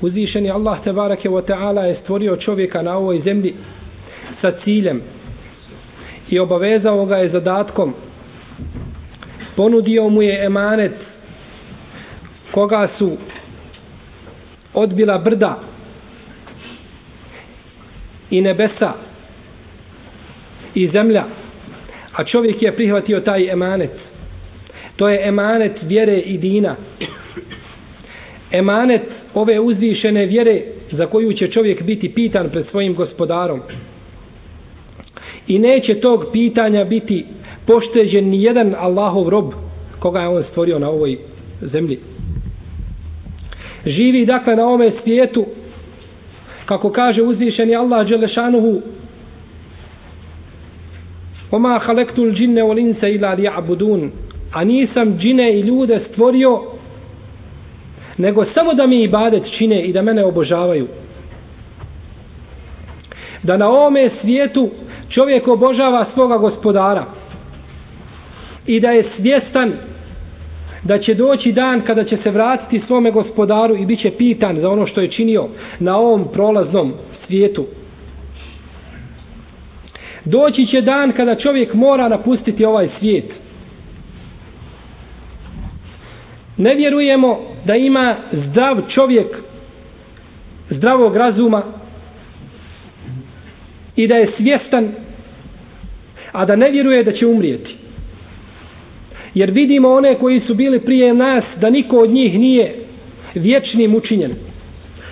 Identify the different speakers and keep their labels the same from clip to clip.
Speaker 1: uzvišeni Allah tebareke ve ta'ala je stvorio čovjeka na ovoj zemlji sa ciljem i obavezao ga je zadatkom. Ponudio mu je emanet koga su odbila brda i nebesa i zemlja a čovjek je prihvatio taj emanet. To je emanet vjere i dina. Emanet ove uzvišene vjere za koju će čovjek biti pitan pred svojim gospodarom. I neće tog pitanja biti pošteđen ni jedan Allahov rob koga je on stvorio na ovoj zemlji. Živi dakle na ovome svijetu kako kaže uzvišeni Allah Đelešanuhu Oma halektul džinne wal insa ila li a nisam džine i ljude stvorio nego samo da mi ibadet čine i da mene obožavaju. Da na ovome svijetu čovjek obožava svoga gospodara i da je svjestan da će doći dan kada će se vratiti svome gospodaru i bit će pitan za ono što je činio na ovom prolaznom svijetu. Doći će dan kada čovjek mora napustiti ovaj svijet. Ne vjerujemo da ima zdrav čovjek zdravog razuma i da je svjestan a da ne vjeruje da će umrijeti. Jer vidimo one koji su bili prije nas da niko od njih nije vječnim učinjen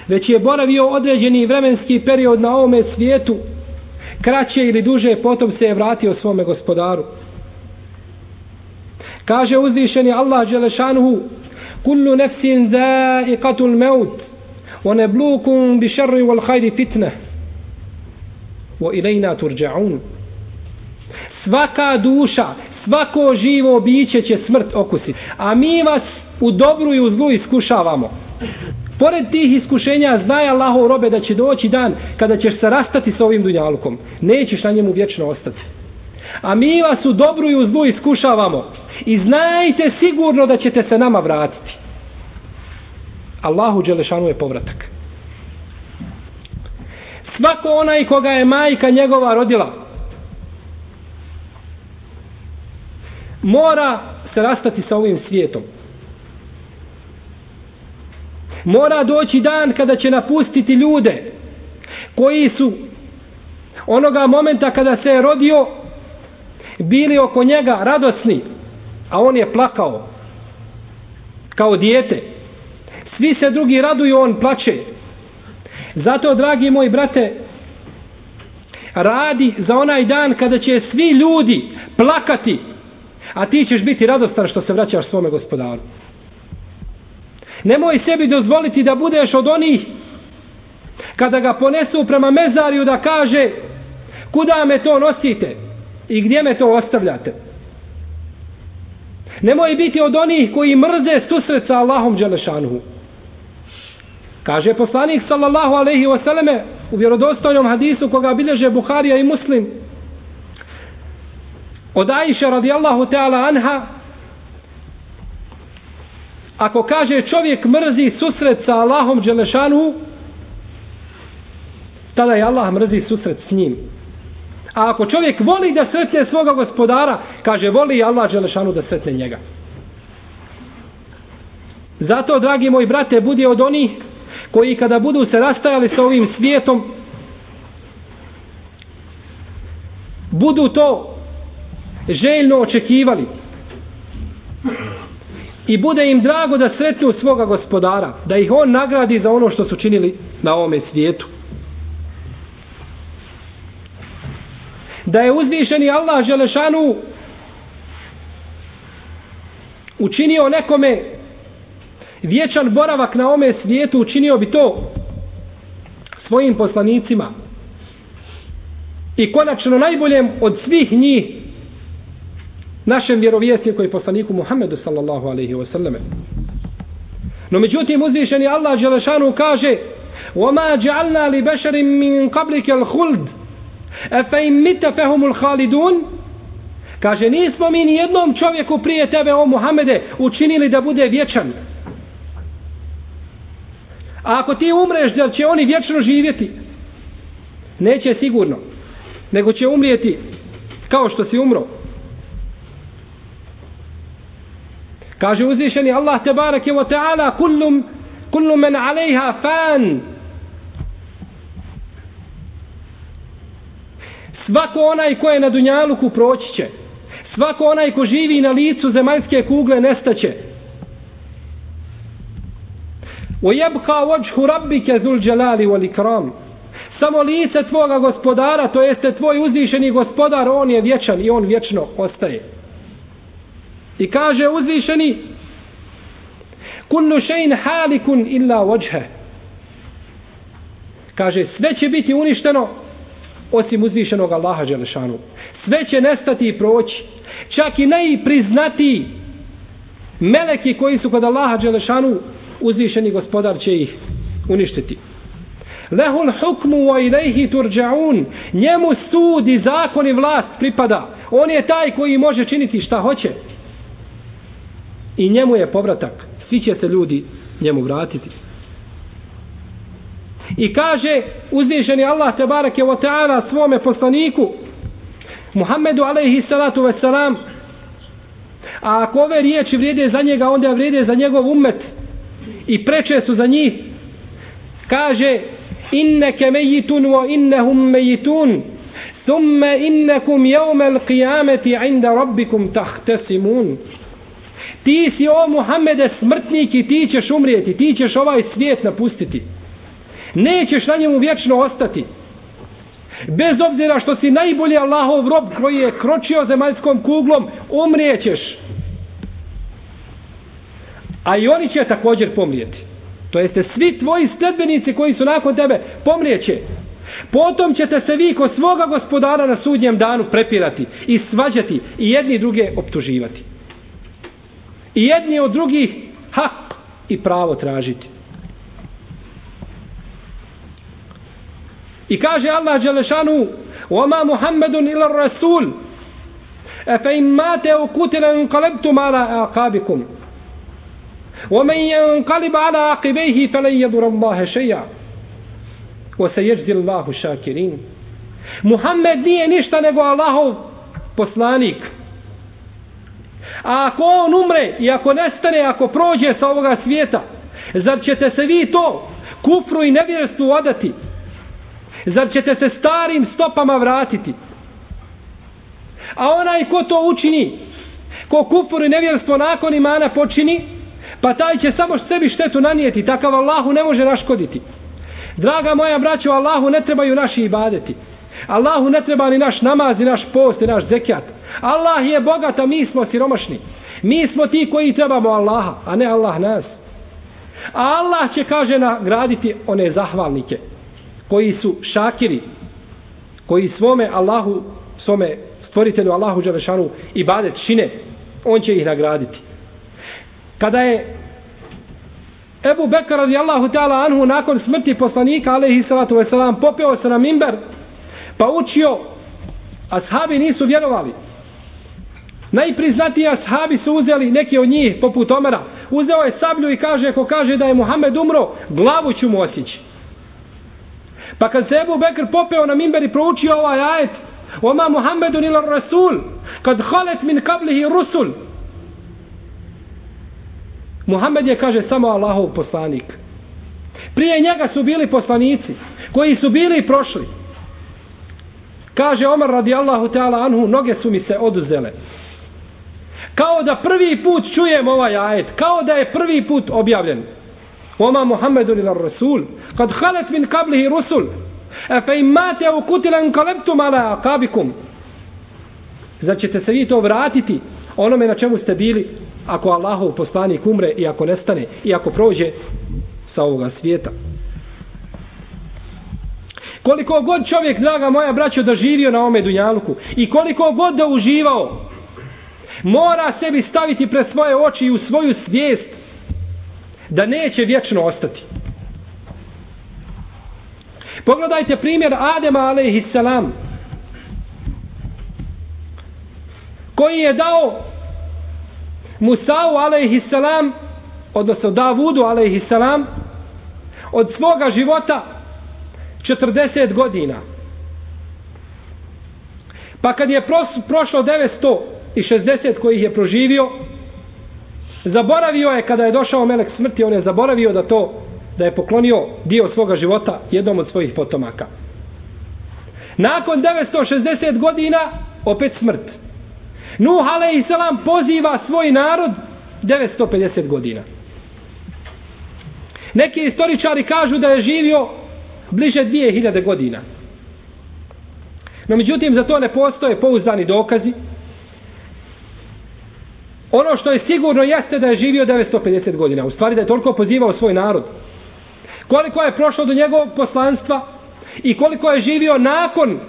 Speaker 1: već je boravio određeni vremenski period na ovome svijetu kraće ili duže potom se je vratio svome gospodaru. Kaže uzvišeni Allah Đelešanuhu kullu nefsin zaiqatul maut wa neblukum bi sharri wal khairi fitnah wa ilayna turđa'un svaka duša svako živo biće će smrt okusiti. A mi vas u dobru i u zlu iskušavamo. Pored tih iskušenja znaje Allahov robe da će doći dan kada ćeš se rastati sa ovim dunjalukom. Nećeš na njemu vječno ostati. A mi vas u dobru i u zlu iskušavamo. I znajte sigurno da ćete se nama vratiti. Allahu Đelešanu je povratak. Svako onaj koga je majka njegova rodila mora se rastati sa ovim svijetom. Mora doći dan kada će napustiti ljude koji su onoga momenta kada se je rodio bili oko njega radosni a on je plakao kao dijete svi se drugi raduju on plače. Zato dragi moji brate radi za onaj dan kada će svi ljudi plakati a ti ćeš biti radostan što se vraćaš svome gospodaru. Nemoj sebi dozvoliti da budeš od onih kada ga ponesu prema mezariju da kaže kuda me to nosite i gdje me to ostavljate? Nemoj biti od onih koji mrze susret sa Allahom Đelešanuhu. Kaže poslanik sallallahu alaihi wasallame u vjerodostojnom hadisu koga bilježe Buharija i Muslim. Od Aisha radijallahu ta'ala anha ako kaže čovjek mrzi susret sa Allahom Đelešanu tada je Allah mrzi susret s njim. A ako čovjek voli da sretne svoga gospodara kaže voli Allah Đelešanu da sretne njega. Zato dragi moji brate budi od onih koji kada budu se rastajali sa ovim svijetom budu to željno očekivali i bude im drago da sretnu svoga gospodara, da ih on nagradi za ono što su činili na ovome svijetu. Da je uzvišeni Allah Želešanu učinio nekome vječan boravak na ovome svijetu, učinio bi to svojim poslanicima. I konačno najboljem od svih njih našem vjerovjesniku i poslaniku Muhammedu sallallahu alaihi wa sallam. No međutim uzvišeni Allah Đelešanu kaže وَمَا جَعَلْنَا لِبَشَرٍ مِنْ قَبْلِكَ الْخُلْدِ أَفَإِمْ مِتَ فَهُمُ الْخَالِدُونَ Kaže, nismo mi ni jednom čovjeku prije tebe, o Muhammede, učinili da bude vječan. A ako ti umreš, da će oni vječno živjeti? Neće sigurno. Nego će umrijeti kao što si umro. Kaže uzvišeni Allah te barake wa ta'ala kullum kullu men alejha fan Svako onaj ko je na dunjaluku proći će. Svako onaj ko živi na licu zemaljske kugle nestaće. وَيَبْقَى وَجْهُ رَبِّكَ ذُو الْجَلَالِ وَالْإِكْرَامِ Samo lice tvoga gospodara, to jeste tvoj uzvišeni gospodar, on je vječan i on vječno ostaje. I kaže uzvišeni kullu šein halikun illa vođhe. Kaže sve će biti uništeno osim uzvišenog Allaha Đelešanu. Sve će nestati i proći. Čak i najpriznatiji meleki koji su kod Allaha Đelešanu uzvišeni gospodar će ih uništiti. Lehul hukmu wa ilaihi turđaun. Njemu sud i zakon i vlast pripada. On je taj koji može činiti šta hoće i njemu je povratak. Svi će se ljudi njemu vratiti. I kaže uzvišeni Allah te barake wa ta'ala svome poslaniku Muhammedu alaihi salatu wasalam a ako ove riječi vrijede za njega onda vrijede za njegov umet i preče su za njih kaže inneke mejitun wa innehum mejitun thumme innekum jevmel qijameti inda rabbikum tahtesimun ti si o Muhammede smrtnik i ti ćeš umrijeti, ti ćeš ovaj svijet napustiti. Nećeš na njemu vječno ostati. Bez obzira što si najbolji Allahov rob koji je kročio zemaljskom kuglom, umrijećeš A i oni će također pomrijeti. To jeste svi tvoji sledbenici koji su nakon tebe pomrijeće. Potom ćete se vi kod svoga gospodara na sudnjem danu prepirati i svađati i jedni druge optuživati i jedni od drugih hak i pravo tražiti. I kaže Allah Đelešanu وَمَا مُحَمَّدٌ إِلَى الرَّسُولِ أَفَإِمْ مَاتَ أُكُتِلَ انْقَلَبْتُمْ عَلَىٰ أَعْقَابِكُمْ وَمَنْ يَنْقَلِبْ عَلَىٰ عَقِبَيْهِ فَلَنْ يَضُرَ اللَّهَ شَيْئًا وَسَيَجْزِ اللَّهُ الشَّاكِرِينَ Muhammed nije ništa nego Allahov poslanik A ako on umre i ako nestane, ako prođe sa ovoga svijeta, zar ćete se vi to kufru i nevjerstvu odati? Zar ćete se starim stopama vratiti? A onaj ko to učini, ko kufru i nevjerstvo nakon imana počini, pa taj će samo sebi štetu nanijeti, takav Allahu ne može naškoditi. Draga moja braćo, Allahu ne trebaju naši ibadeti. Allahu ne treba ni naš namaz, ni naš post, ni naš zekjat. Allah je bogat, a mi smo siromašni. Mi smo ti koji trebamo Allaha, a ne Allah nas. A Allah će, kaže, nagraditi one zahvalnike koji su šakiri, koji svome Allahu, svome stvoritelju Allahu Đelešanu i badet čine, on će ih nagraditi. Kada je Ebu Bekr radijallahu ta'ala anhu nakon smrti poslanika alaihi salatu wasalam popeo se na mimber pa učio ashabi nisu vjerovali. Najpriznatiji ashabi su uzeli neki od njih poput Omera. Uzeo je sablju i kaže ko kaže da je Muhammed umro glavu ću mu osjeći pa kad se Ebu Bekr popeo na mimber i proučio ovaj ajet Oma Muhammedun ila Rasul kad halet min kablihi Rusul Muhammed je, kaže, samo Allahov poslanik. Prije njega su bili poslanici, koji su bili i prošli. Kaže Omar radijallahu ta'ala anhu, noge su mi se oduzele. Kao da prvi put čujem ovaj ajet, kao da je prvi put objavljen. Oma Muhammedu ila Rasul, kad halet min kablihi Rusul, e fe imate u kutilan kaleptum ala akabikum. Znači ćete se vi to vratiti onome na čemu ste bili ako Allahov poslanik umre i ako nestane i ako prođe sa ovoga svijeta. Koliko god čovjek, draga moja braćo, da živio na ome dunjaluku i koliko god da uživao, mora sebi staviti pred svoje oči i u svoju svijest da neće vječno ostati. Pogledajte primjer Adema alaihissalam koji je dao Musa'u alaihissalam odnosno Davudu alaihissalam od svoga života 40 godina. Pa kad je prošlo 960 kojih je proživio zaboravio je kada je došao melek smrti on je zaboravio da to da je poklonio dio svoga života jednom od svojih potomaka. Nakon 960 godina opet smrt. Nuh a.s. poziva svoj narod 950 godina. Neki istoričari kažu da je živio bliže 2000 godina. No međutim, za to ne postoje pouzdani dokazi. Ono što je sigurno jeste da je živio 950 godina. U stvari da je toliko pozivao svoj narod. Koliko je prošlo do njegovog poslanstva i koliko je živio nakon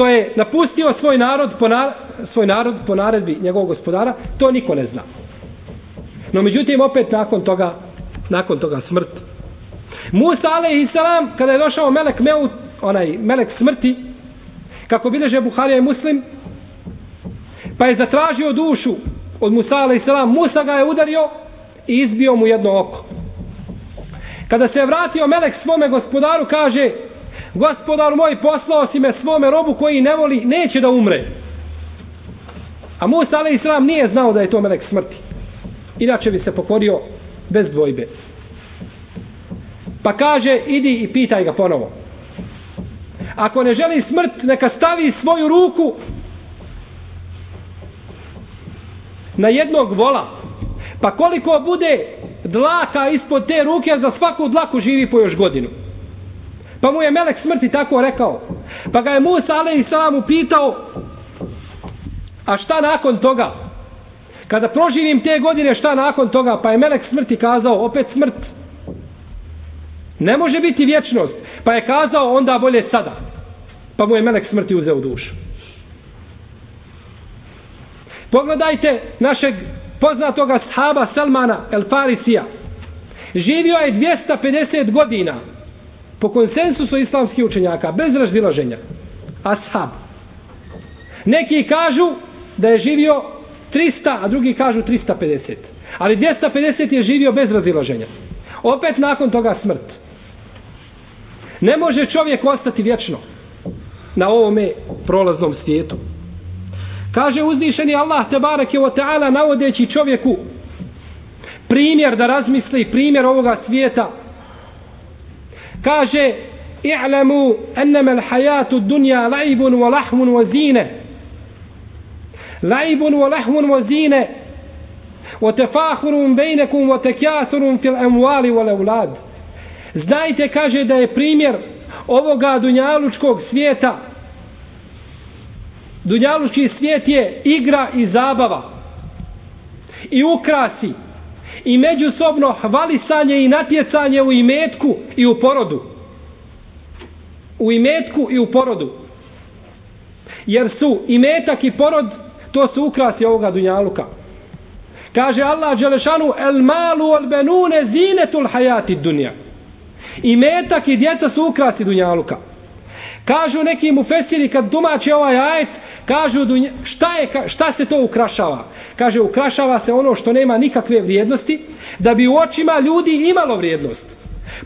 Speaker 1: što je napustio svoj narod po, na, svoj narod po naredbi njegovog gospodara, to niko ne zna. No međutim, opet nakon toga, nakon toga smrt. Musa a.s. kada je došao melek Meut, onaj melek smrti, kako bileže Buharija i Muslim, pa je zatražio dušu od Musa a.s. Musa ga je udario i izbio mu jedno oko. Kada se je vratio melek svome gospodaru, kaže, gospodar moj poslao si me svome robu koji ne voli, neće da umre. A Musa alaih islam nije znao da je to melek smrti. Inače bi se pokorio bez dvojbe. Pa kaže, idi i pitaj ga ponovo. Ako ne želi smrt, neka stavi svoju ruku na jednog vola. Pa koliko bude dlaka ispod te ruke, za svaku dlaku živi po još godinu. Pa mu je melek smrti tako rekao. Pa ga je Musa alaih salam upitao, a šta nakon toga? Kada proživim te godine, šta nakon toga? Pa je melek smrti kazao, opet smrt. Ne može biti vječnost. Pa je kazao, onda bolje sada. Pa mu je melek smrti uzeo dušu. Pogledajte našeg poznatoga sahaba Salmana El Farisija. Živio je 250 godina po konsensusu islamskih učenjaka, bez razdilaženja. Ashab. Neki kažu da je živio 300, a drugi kažu 350. Ali 250 je živio bez razilaženja. Opet nakon toga smrt. Ne može čovjek ostati vječno na ovome prolaznom svijetu. Kaže uzvišeni Allah te barake o ta'ala navodeći čovjeku primjer da razmisli primjer ovoga svijeta kaže i'lamu annama al-hayatu ad-dunya la'ibun wa lahmun wa zina. La'ibun wa lahmun wa zina. Wa tafakhurun bainakum wa takathurun fil amwali wal awlad. Znajte kaže da je primjer ovoga dunjalučkog svijeta. Dunjalučki svijet je igra i zabava i ukrasi i međusobno hvalisanje i natjecanje u imetku i u porodu. U imetku i u porodu. Jer su imetak i porod, to su ukrasi ovoga dunjaluka. Kaže Allah Đelešanu, el malu al benune zinetul hajati dunja. Imetak i djeca su ukrasi dunjaluka. Kažu neki mu fesiri kad tumače ovaj ajet, kažu šta, je, šta se to ukrašava? Kaže, ukrašava se ono što nema nikakve vrijednosti, da bi u očima ljudi imalo vrijednost.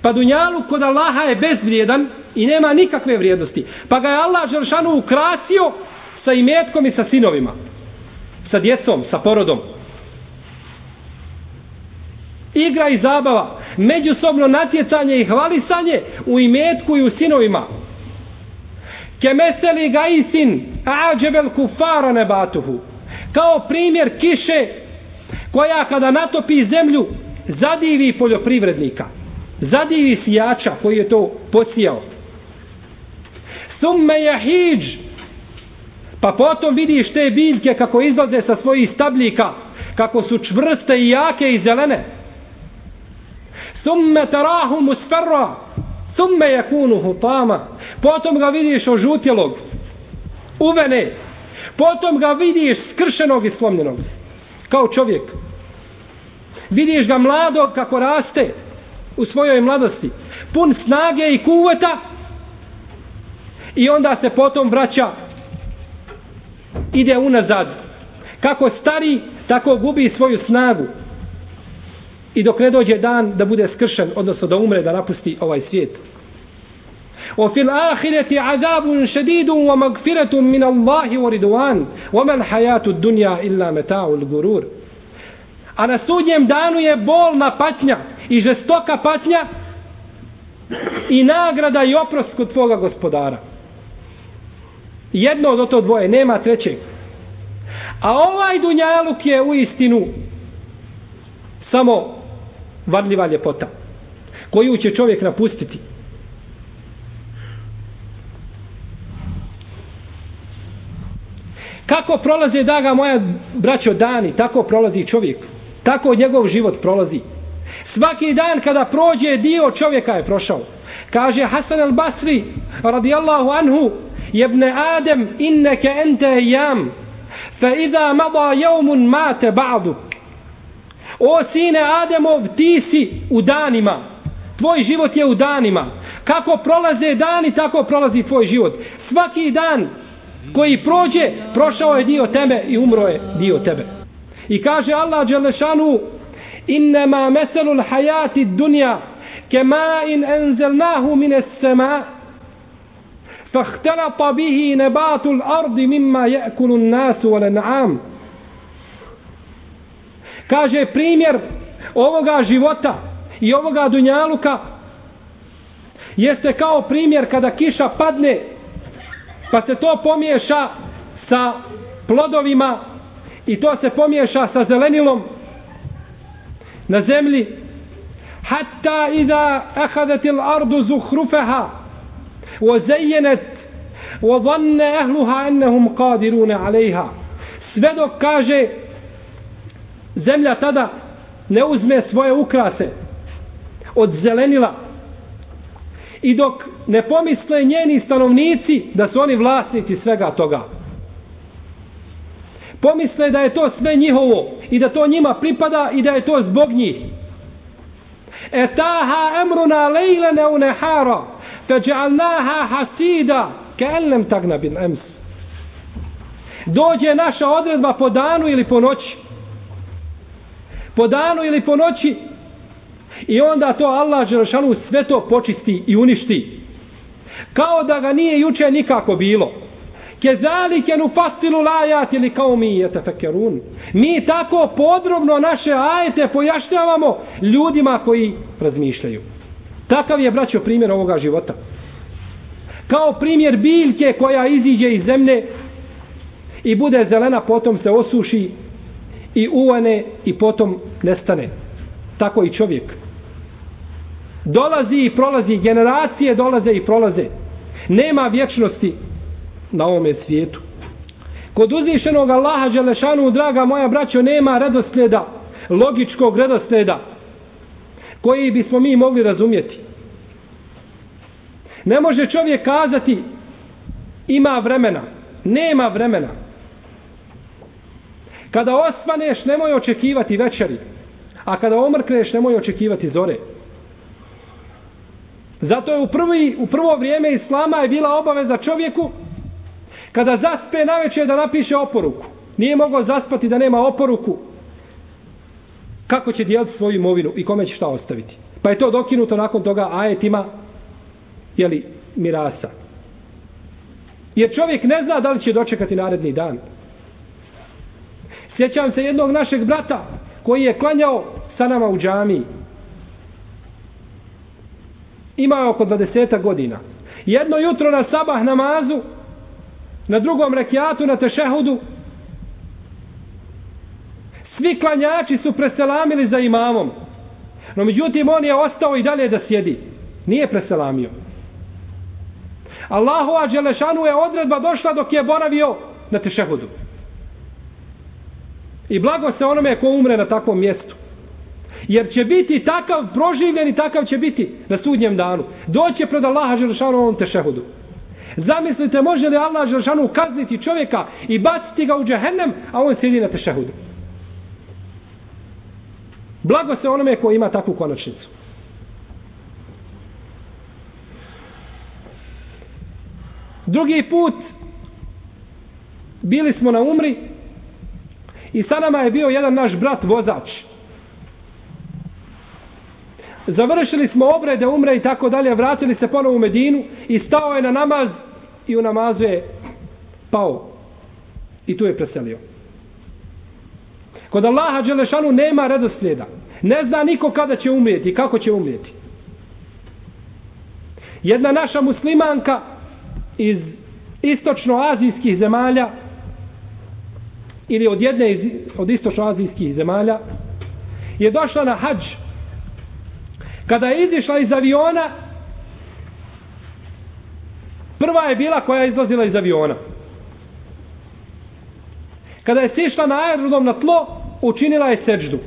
Speaker 1: Pa dunjalu kod Allaha je bezvrijedan i nema nikakve vrijednosti. Pa ga je Allah Đelšanu ukrasio sa imetkom i sa sinovima. Sa djecom, sa porodom. Igra i zabava, međusobno natjecanje i hvalisanje u imetku i u sinovima. Kemeseli gaisin ađebel kufara nebatuhu. Kao primjer kiše koja kada natopi zemlju zadivi poljoprivrednika. Zadivi sijača koji je to posijao. Summe jahidž, pa potom vidiš te biljke kako izlaze sa svojih stabljika kako su čvrste i jake i zelene. Summe tarahu musferra summe jakunu hutama potom ga vidiš ožutjelog uvene potom ga vidiš skršenog i slomljenog kao čovjek. Vidiš ga mlado kako raste u svojoj mladosti pun snage i kuveta i onda se potom vraća ide unazad. Kako stari tako gubi svoju snagu. I dok ne dođe dan da bude skršen odnosno da umre da napusti ovaj svijet. وفي الآخرة عذاب شديد ومغفرة من الله ورضوان وما الحياة الدنيا إلا متاع الغرور A na sudnjem danu je bolna patnja i žestoka patnja i nagrada i oprost kod tvoga gospodara. Jedno od to dvoje, nema trećeg. A ovaj dunjaluk je u istinu samo varljiva ljepota koju će čovjek napustiti. Kako prolaze daga moja braćo dani, tako prolazi čovjek. Tako njegov život prolazi. Svaki dan kada prođe dio čovjeka je prošao. Kaže Hasan al-Basri radijallahu anhu jebne Adem inneke ente jam fa iza mada jevmun mate ba'du o sine Ademov ti si u danima tvoj život je u danima kako prolaze dani tako prolazi tvoj život svaki dan koji prođe, prošao je dio tebe i umro je dio tebe. I kaže Allah Đelešanu, innama meselul hajati dunja, kema in enzelnahu mine sema, fahtelata bihi nebatul ardi mimma jekulun nasu vale naam. Kaže primjer ovoga života i ovoga dunjaluka jeste kao primjer kada kiša padne pa se to pomiješa sa plodovima i to se pomiješa sa zelenilom na zemlji. Hatta iza ahadat al-ardu zuhrufeha wa zayyanat wa dhanna ahluha annahum qadirun alayha. Sve dok kaže zemlja tada ne uzme svoje ukrase od zelenila i dok ne pomisle njeni stanovnici da su oni vlasnici svega toga. Pomisle da je to sve njihovo i da to njima pripada i da je to zbog njih. Etaha emruna lejlene unehara feđalnaha hasida keellem tagna bin ems. Dođe naša odredba po danu ili po noći. Po danu ili po noći I onda to Allah Želešanu sve to počisti i uništi. Kao da ga nije juče nikako bilo. Kezalike nu fasilu lajat ili kao mi je tefekerun. Mi tako podrobno naše ajete pojašnjavamo ljudima koji razmišljaju. Takav je, braćo, primjer ovoga života. Kao primjer biljke koja iziđe iz zemlje i bude zelena, potom se osuši i uvane i potom nestane. Tako i čovjek dolazi i prolazi, generacije dolaze i prolaze. Nema vječnosti na ovome svijetu. Kod uzvišenog Allaha Đelešanu, draga moja braćo, nema redosljeda, logičkog redosljeda, koji bismo mi mogli razumjeti. Ne može čovjek kazati ima vremena. Nema vremena. Kada osvaneš, nemoj očekivati večeri. A kada omrkneš, nemoj očekivati zore. Zato je u, prvi, u prvo vrijeme Islama je bila obaveza čovjeku kada zaspe na večer da napiše oporuku. Nije mogao zaspati da nema oporuku. Kako će dijeliti svoju imovinu i kome će šta ostaviti. Pa je to dokinuto nakon toga ajetima jeli, mirasa. Jer čovjek ne zna da li će dočekati naredni dan. Sjećam se jednog našeg brata koji je klanjao sa nama u džamiji. Imao je oko 20 godina. Jedno jutro na sabah namazu, na drugom rekiatu, na tešehudu, svi klanjači su preselamili za imamom. No međutim, on je ostao i dalje da sjedi. Nije preselamio. Allahova Đelešanu je odredba došla dok je boravio na tešehudu. I blago se onome ko umre na takvom mjestu. Jer će biti takav proživljen i takav će biti na sudnjem danu. Doće pred Allaha Želšanu ovom tešehudu. Zamislite, može li Allah Želšanu kazniti čovjeka i baciti ga u džehennem, a on sjedi na tešehudu. Blago se onome ko ima takvu konačnicu. Drugi put bili smo na umri i sa nama je bio jedan naš brat vozač. Završili smo obrede umre i tako dalje, vratili se ponovo u Medinu i stao je na namaz i u namazu je pao. I tu je preselio. Kod Allaha Đelešanu nema redoslijeda. Ne zna niko kada će umrijeti i kako će umrijeti. Jedna naša muslimanka iz istočnoazijskih zemalja ili od jedne iz, od istočnoazijskih zemalja je došla na hađ kada je izišla iz aviona prva je bila koja je izlazila iz aviona kada je sišla na aerodrom na tlo učinila je seđdu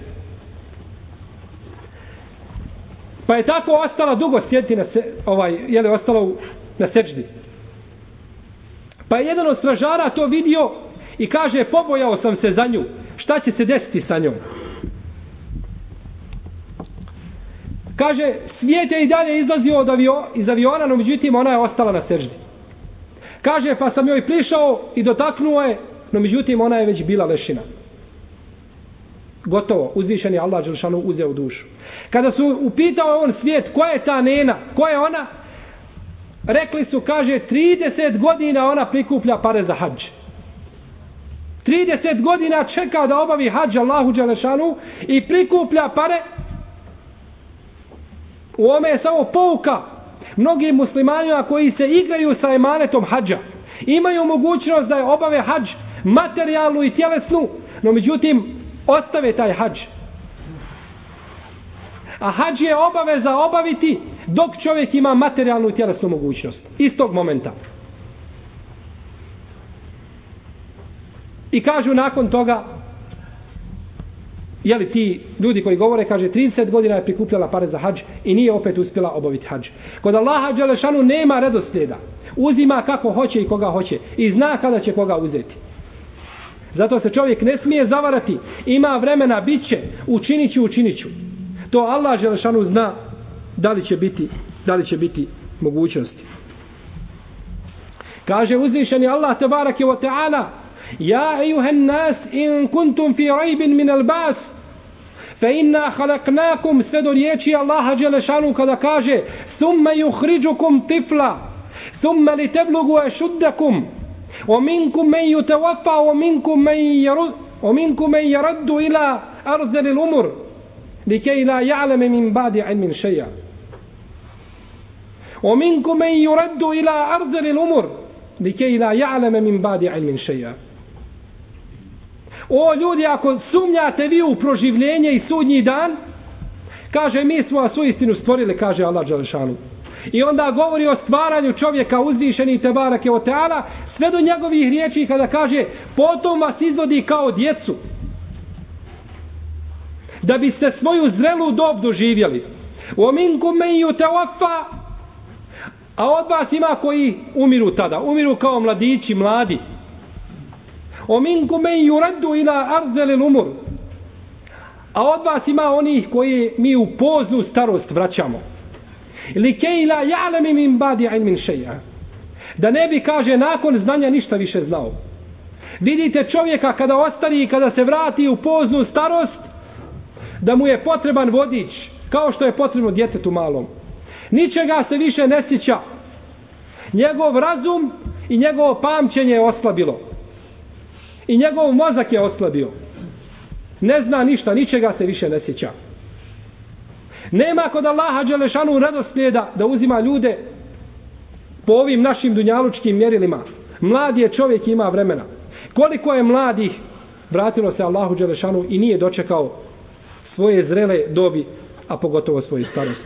Speaker 1: pa je tako ostala dugo sjediti na se, ovaj, je li ostala u, na seđdi Pa je jedan od stražara to vidio i kaže, pobojao sam se za nju. Šta će se desiti sa njom? Kaže, svijet je i dalje izlazio od avio, iz aviona, no međutim ona je ostala na seždi. Kaže, pa sam joj prišao i dotaknuo je, no međutim ona je već bila lešina. Gotovo, uzvišen je Allah Đelšanu uzeo dušu. Kada su upitao on svijet, koja je ta nena, koja je ona, rekli su, kaže, 30 godina ona prikuplja pare za hađ. 30 godina čeka da obavi hađ Allahu Đelešanu i prikuplja pare. U ome je samo pouka mnogim muslimanima koji se igraju sa emanetom hađa. Imaju mogućnost da je obave hađ materijalnu i tjelesnu, no međutim ostave taj hađ. A hađ je obaveza obaviti dok čovjek ima materijalnu i tjelesnu mogućnost. Iz tog momenta. I kažu nakon toga, jeli ti ljudi koji govore, kaže 30 godina je prikupljala pare za hađ i nije opet uspjela obaviti hađ. Kod Allaha Đelešanu nema redosljeda. Uzima kako hoće i koga hoće. I zna kada će koga uzeti. Zato se čovjek ne smije zavarati. Ima vremena, bit će, učinit ću, učinit ću. To Allah Đelešanu zna da li će biti da li će biti mogućnosti kaže uzvišeni Allah tebarake ve ta'ala ja ejuhan nas in kuntum fi rajbin min al-bas" fa inna khalaqnakum sve do riječi Allaha Đelešanu kada kaže thumma yukhrijukum tifla thumma li teblugu ašuddakum ومنكم من يتوفى ومنكم من يرد ومنكم من يرد إلى أرذل الأمر لكي لا يعلم من بعد علم شيئا ومنكم من يرد إلى أرض الأمور لكي لا يعلم من بعد علم شيئا O ljudi, ako sumnjate vi u proživljenje i sudnji dan, kaže, mi smo vas u istinu stvorili, kaže Allah Đalešanu. I onda govori o stvaranju čovjeka uzvišeni te barake o teala, sve do njegovih riječi kada kaže, potom vas izvodi kao djecu, da biste svoju zrelu dob doživjeli. O minku men ju A od vas ima koji umiru tada. Umiru kao mladići, mladi. O minkum men yuraddu ila arzeli umur. A od vas ima onih koji mi u poznu starost vraćamo. Li kej la ja'lemi min badi ilmin šeja. Da ne bi, kaže, nakon znanja ništa više znao. Vidite čovjeka kada ostari i kada se vrati u poznu starost, da mu je potreban vodič, kao što je potrebno djetetu malom. Ničega se više ne sjeća. Njegov razum i njegovo pamćenje je oslabilo. I njegov mozak je oslabio. Ne zna ništa, ničega se više ne sjeća. Nema kod Allaha Đelešanu radoslijeda da uzima ljude po ovim našim dunjalučkim mjerilima. Mladi je čovjek ima vremena. Koliko je mladih vratilo se Allahu Đelešanu i nije dočekao svoje zrele dobi, a pogotovo svoje starosti.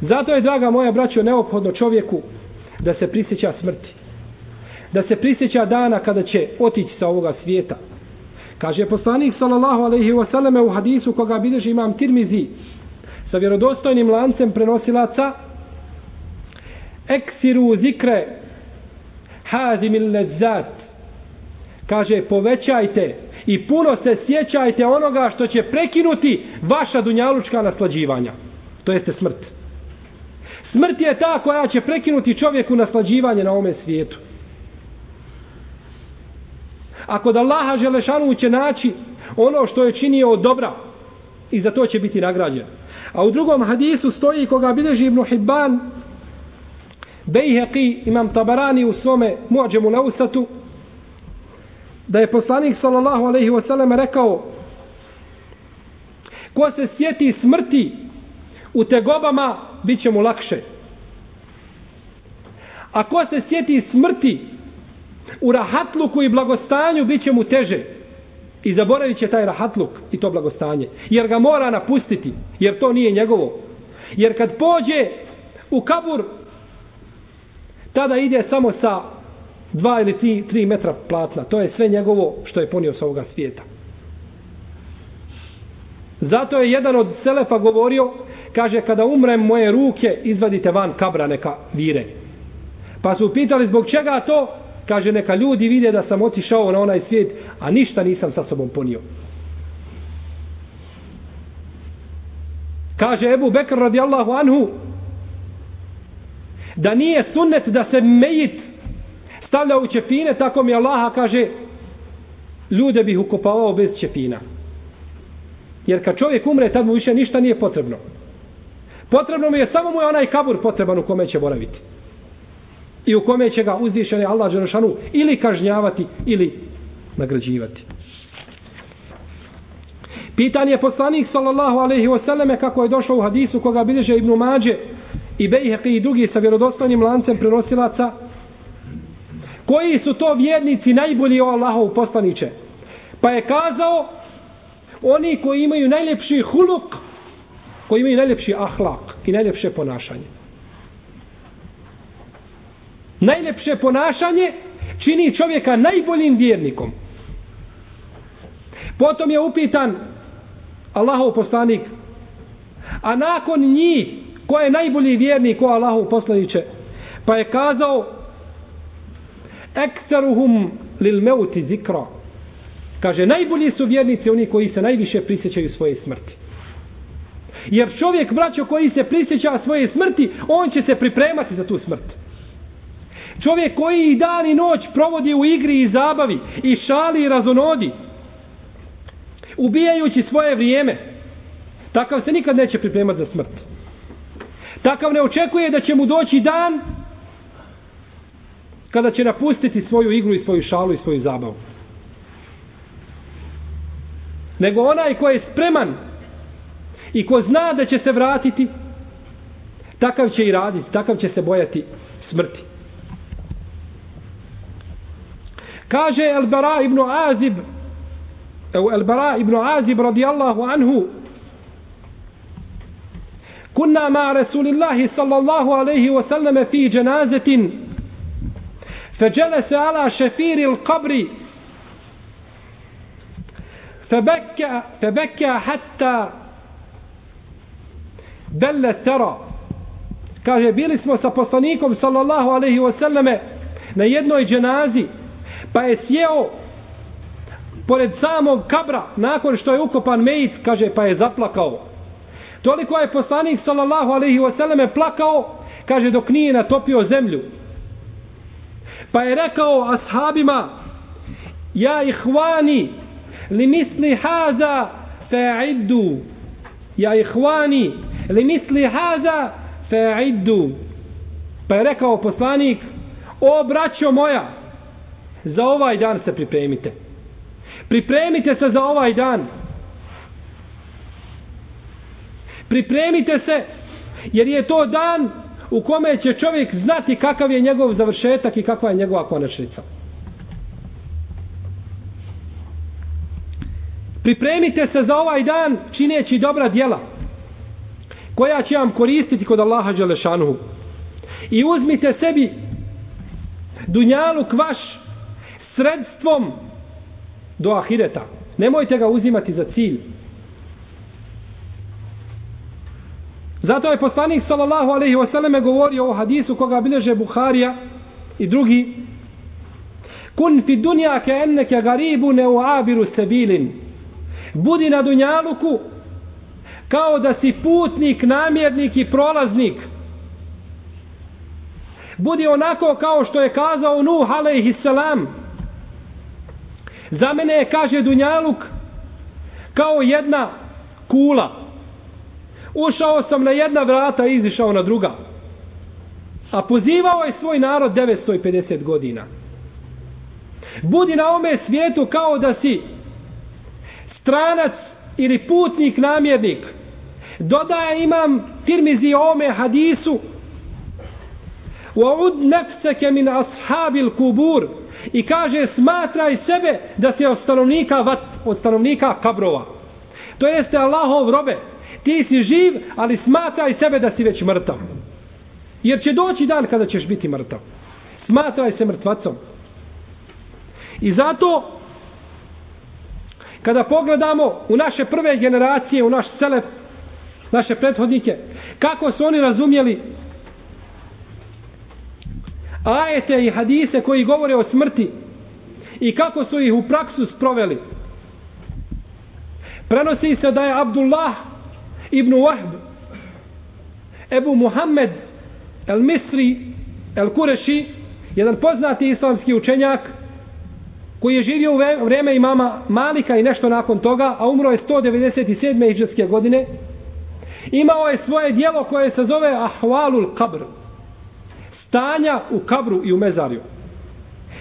Speaker 1: Zato je, draga moja braćo, neophodno čovjeku da se prisjeća smrti. Da se prisjeća dana kada će otići sa ovoga svijeta. Kaže poslanik sallallahu alejhi ve selleme u hadisu koga bilježi imam Tirmizi sa vjerodostojnim lancem prenosilaca eksiru zikre hazimil lezzat kaže povećajte i puno se sjećajte onoga što će prekinuti vaša dunjalučka naslađivanja to jeste smrt smrt je ta koja će prekinuti čovjeku naslađivanje na ome svijetu ako da Allaha Želešanu će naći ono što je činio od dobra i za to će biti nagrađen. A u drugom hadisu stoji koga bileži Ibn Hibban Bejheqi imam Tabarani u svome muadžemu lausatu da je poslanik sallallahu alaihi wasallam rekao ko se sjeti smrti u tegobama bit će mu lakše. A ko se sjeti smrti u rahatluku i blagostanju bit će mu teže. I zaboravit će taj rahatluk i to blagostanje. Jer ga mora napustiti. Jer to nije njegovo. Jer kad pođe u kabur, tada ide samo sa dva ili tri, tri metra platna. To je sve njegovo što je ponio sa ovoga svijeta. Zato je jedan od Selefa govorio, kaže, kada umrem moje ruke, izvadite van kabra neka vire. Pa su pitali zbog čega to, kaže neka ljudi vide da sam otišao na onaj svijet, a ništa nisam sa sobom ponio. Kaže Ebu Bekr radijallahu anhu, da nije sunnet da se mejit stavlja u čepine, tako mi Allaha kaže, ljude bih ukopavao bez čepina. Jer kad čovjek umre, tad mu više ništa nije potrebno. Potrebno mu je samo mu je onaj kabur potreban u kome će boraviti i u kome će ga uzvišeni Allah Đerašanu ili kažnjavati ili nagrađivati. Pitanje je poslanik sallallahu alaihi wasallame kako je došao u hadisu koga bilježe Ibnu Mađe i Bejheqi i drugi sa vjerodostojnim lancem prenosilaca koji su to vjernici najbolji o Allahu poslaniće. Pa je kazao oni koji imaju najljepši huluk koji imaju najljepši ahlak i najljepše ponašanje najlepše ponašanje čini čovjeka najboljim vjernikom. Potom je upitan Allahov poslanik, a nakon njih, ko je najbolji vjernik ko Allahov poslaniće? Pa je kazao, ekstaruhum lil meuti zikra. Kaže, najbolji su vjernici oni koji se najviše prisjećaju svoje smrti. Jer čovjek, braćo, koji se prisjeća svoje smrti, on će se pripremati za tu smrt. Čovjek koji i dan i noć provodi u igri i zabavi i šali i razonodi, ubijajući svoje vrijeme, takav se nikad neće pripremati za smrt. Takav ne očekuje da će mu doći dan kada će napustiti svoju igru i svoju šalu i svoju zabavu. Nego onaj koji je spreman i ko zna da će se vratiti, takav će i raditi, takav će se bojati smrti. Kaže El-Bara ibn Azib El-Bara ibn Azib radijallahu anhu كنا مع رسول الله صلى الله عليه وسلم في جنازة فجلس على شفير القبر فبكى, فبكى حتى Belle tera. Kaže, bili smo sa poslanikom, sallallahu alaihi wasallame, na jednoj dženazi, pa je sjeo pored samog kabra, nakon što je ukopan mejic, kaže, pa je zaplakao. Toliko je poslanik, sallallahu alaihi wasallame, plakao, kaže, dok nije natopio zemlju. Pa je rekao ashabima, ja ihvani, li misli haza, fe'iddu, ja ihvani, li misli haza fa'iddu. Pa je rekao poslanik, o braćo moja, za ovaj dan se pripremite. Pripremite se za ovaj dan. Pripremite se, jer je to dan u kome će čovjek znati kakav je njegov završetak i kakva je njegova konačnica. Pripremite se za ovaj dan čineći dobra djela koja će vam koristiti kod Allaha Đelešanuhu. I uzmite sebi dunjaluk vaš sredstvom do ahireta. Nemojte ga uzimati za cilj. Zato je poslanik sallallahu alejhi ve selleme govorio o hadisu koga bilježe Buharija i drugi Kun fi dunja ke enneke garibu ne uabiru sebilin. Budi na dunjaluku kao da si putnik, namjernik i prolaznik. Budi onako kao što je kazao Nuh alejhi selam. Za mene je, kaže Dunjaluk, kao jedna kula. Ušao sam na jedna vrata i izišao na druga. A pozivao je svoj narod 950 godina. Budi na ome svijetu kao da si stranac ili putnik namjernik Dodaje imam tirmizi ome hadisu وَعُدْ نَفْسَكَ مِنْ أَصْحَابِ الْكُبُورِ i kaže smatraj sebe da si od stanovnika vat, od stanovnika kabrova. To jeste Allahov robe. Ti si živ, ali smatraj sebe da si već mrtav. Jer će doći dan kada ćeš biti mrtav. Smatraj se mrtvacom. I zato kada pogledamo u naše prve generacije, u naš selef, naše prethodnike, kako su oni razumjeli ajete i hadise koji govore o smrti i kako su ih u praksu sproveli. Prenosi se da je Abdullah ibn Wahb Ebu Muhammed el Misri el Kureši jedan poznati islamski učenjak koji je živio u vrijeme imama Malika i nešto nakon toga, a umro je 197. iđeske godine, imao je svoje dijelo koje se zove Ahvalul Qabr, stanja u kabru i u mezarju.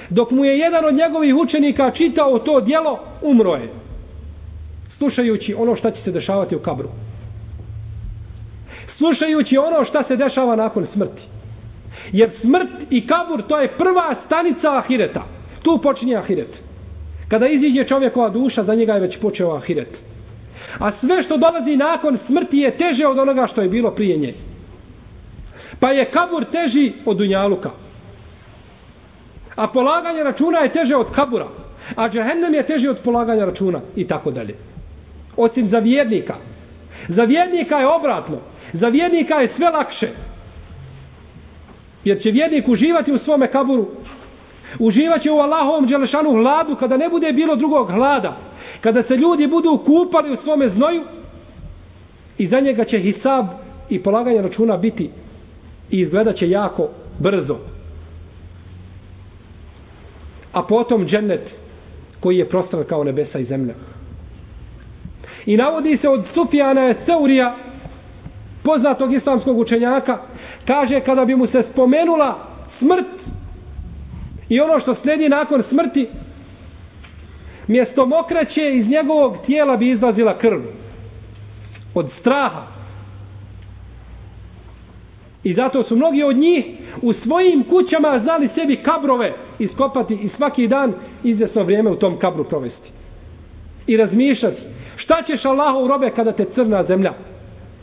Speaker 1: Dok mu je jedan od njegovih učenika čitao to dijelo, umro je. Slušajući ono šta će se dešavati u kabru. Slušajući ono šta se dešava nakon smrti. Jer smrt i kabur to je prva stanica ahireta. Tu počinje ahiret. Kada iziđe čovjekova duša, za njega je već počeo ahiret. A sve što dolazi nakon smrti je teže od onoga što je bilo prije nje. Pa je kabur teži od dunjaluka. A polaganje računa je teže od kabura. A džehennem je teži od polaganja računa. I tako dalje. Osim za vjernika. Za vjernika je obratno. Za vjernika je sve lakše. Jer će vjernik uživati u svome kaburu. Uživat će u Allahovom dželešanu hladu kada ne bude bilo drugog hlada. Kada se ljudi budu kupali u svome znoju i za njega će hisab i polaganje računa biti i izgledat će jako brzo. A potom džennet koji je prostran kao nebesa i zemlja. I navodi se od Sufijana Seurija, poznatog islamskog učenjaka, kaže kada bi mu se spomenula smrt i ono što sledi nakon smrti, mjesto mokraće iz njegovog tijela bi izlazila krv. Od straha. I zato su mnogi od njih u svojim kućama znali sebi kabrove iskopati i svaki dan izvjesno vrijeme u tom kabru provesti. I razmišljati šta ćeš Allahov robe kada te crna zemlja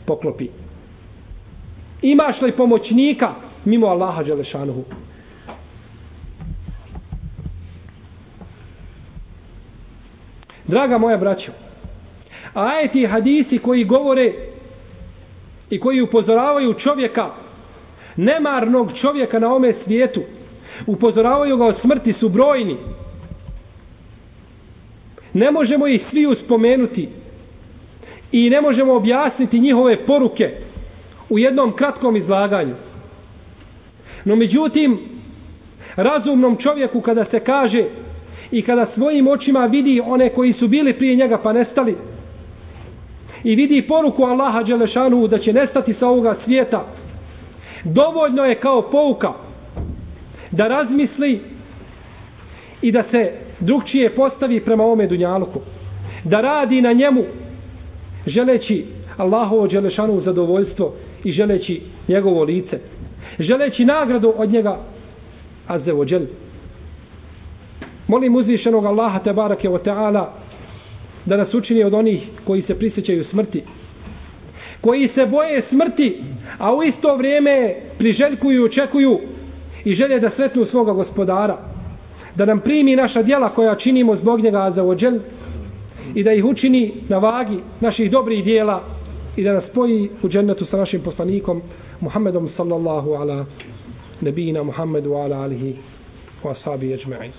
Speaker 1: poklopi. Imaš li pomoćnika mimo Allaha Đelešanuhu? Draga moja braćo, ajeti hadisi koji govore i koji upozoravaju čovjeka nemarnog čovjeka na ome svijetu. Upozoravaju ga o smrti su brojni. Ne možemo ih svi uspomenuti i ne možemo objasniti njihove poruke u jednom kratkom izlaganju. No međutim, razumnom čovjeku kada se kaže i kada svojim očima vidi one koji su bili prije njega pa nestali. I vidi poruku Allaha Đelešanu da će nestati sa ovoga svijeta. Dovoljno je kao pouka da razmisli i da se drugčije postavi prema ovome dunjaluku. Da radi na njemu želeći Allahovo Đelešanu zadovoljstvo i želeći njegovo lice. Želeći nagradu od njega azze molim uzvišenog Allaha te barake o teala da nas učini od onih koji se prisjećaju smrti koji se boje smrti a u isto vrijeme priželjkuju očekuju i želje da sretnu svoga gospodara da nam primi naša dijela koja činimo zbog njega za ođel i da ih učini na vagi naših dobrih dijela i da nas spoji u džennetu sa našim poslanikom Muhammedom sallallahu ala nebina Muhammedu ala alihi wa ashabi ajma'in.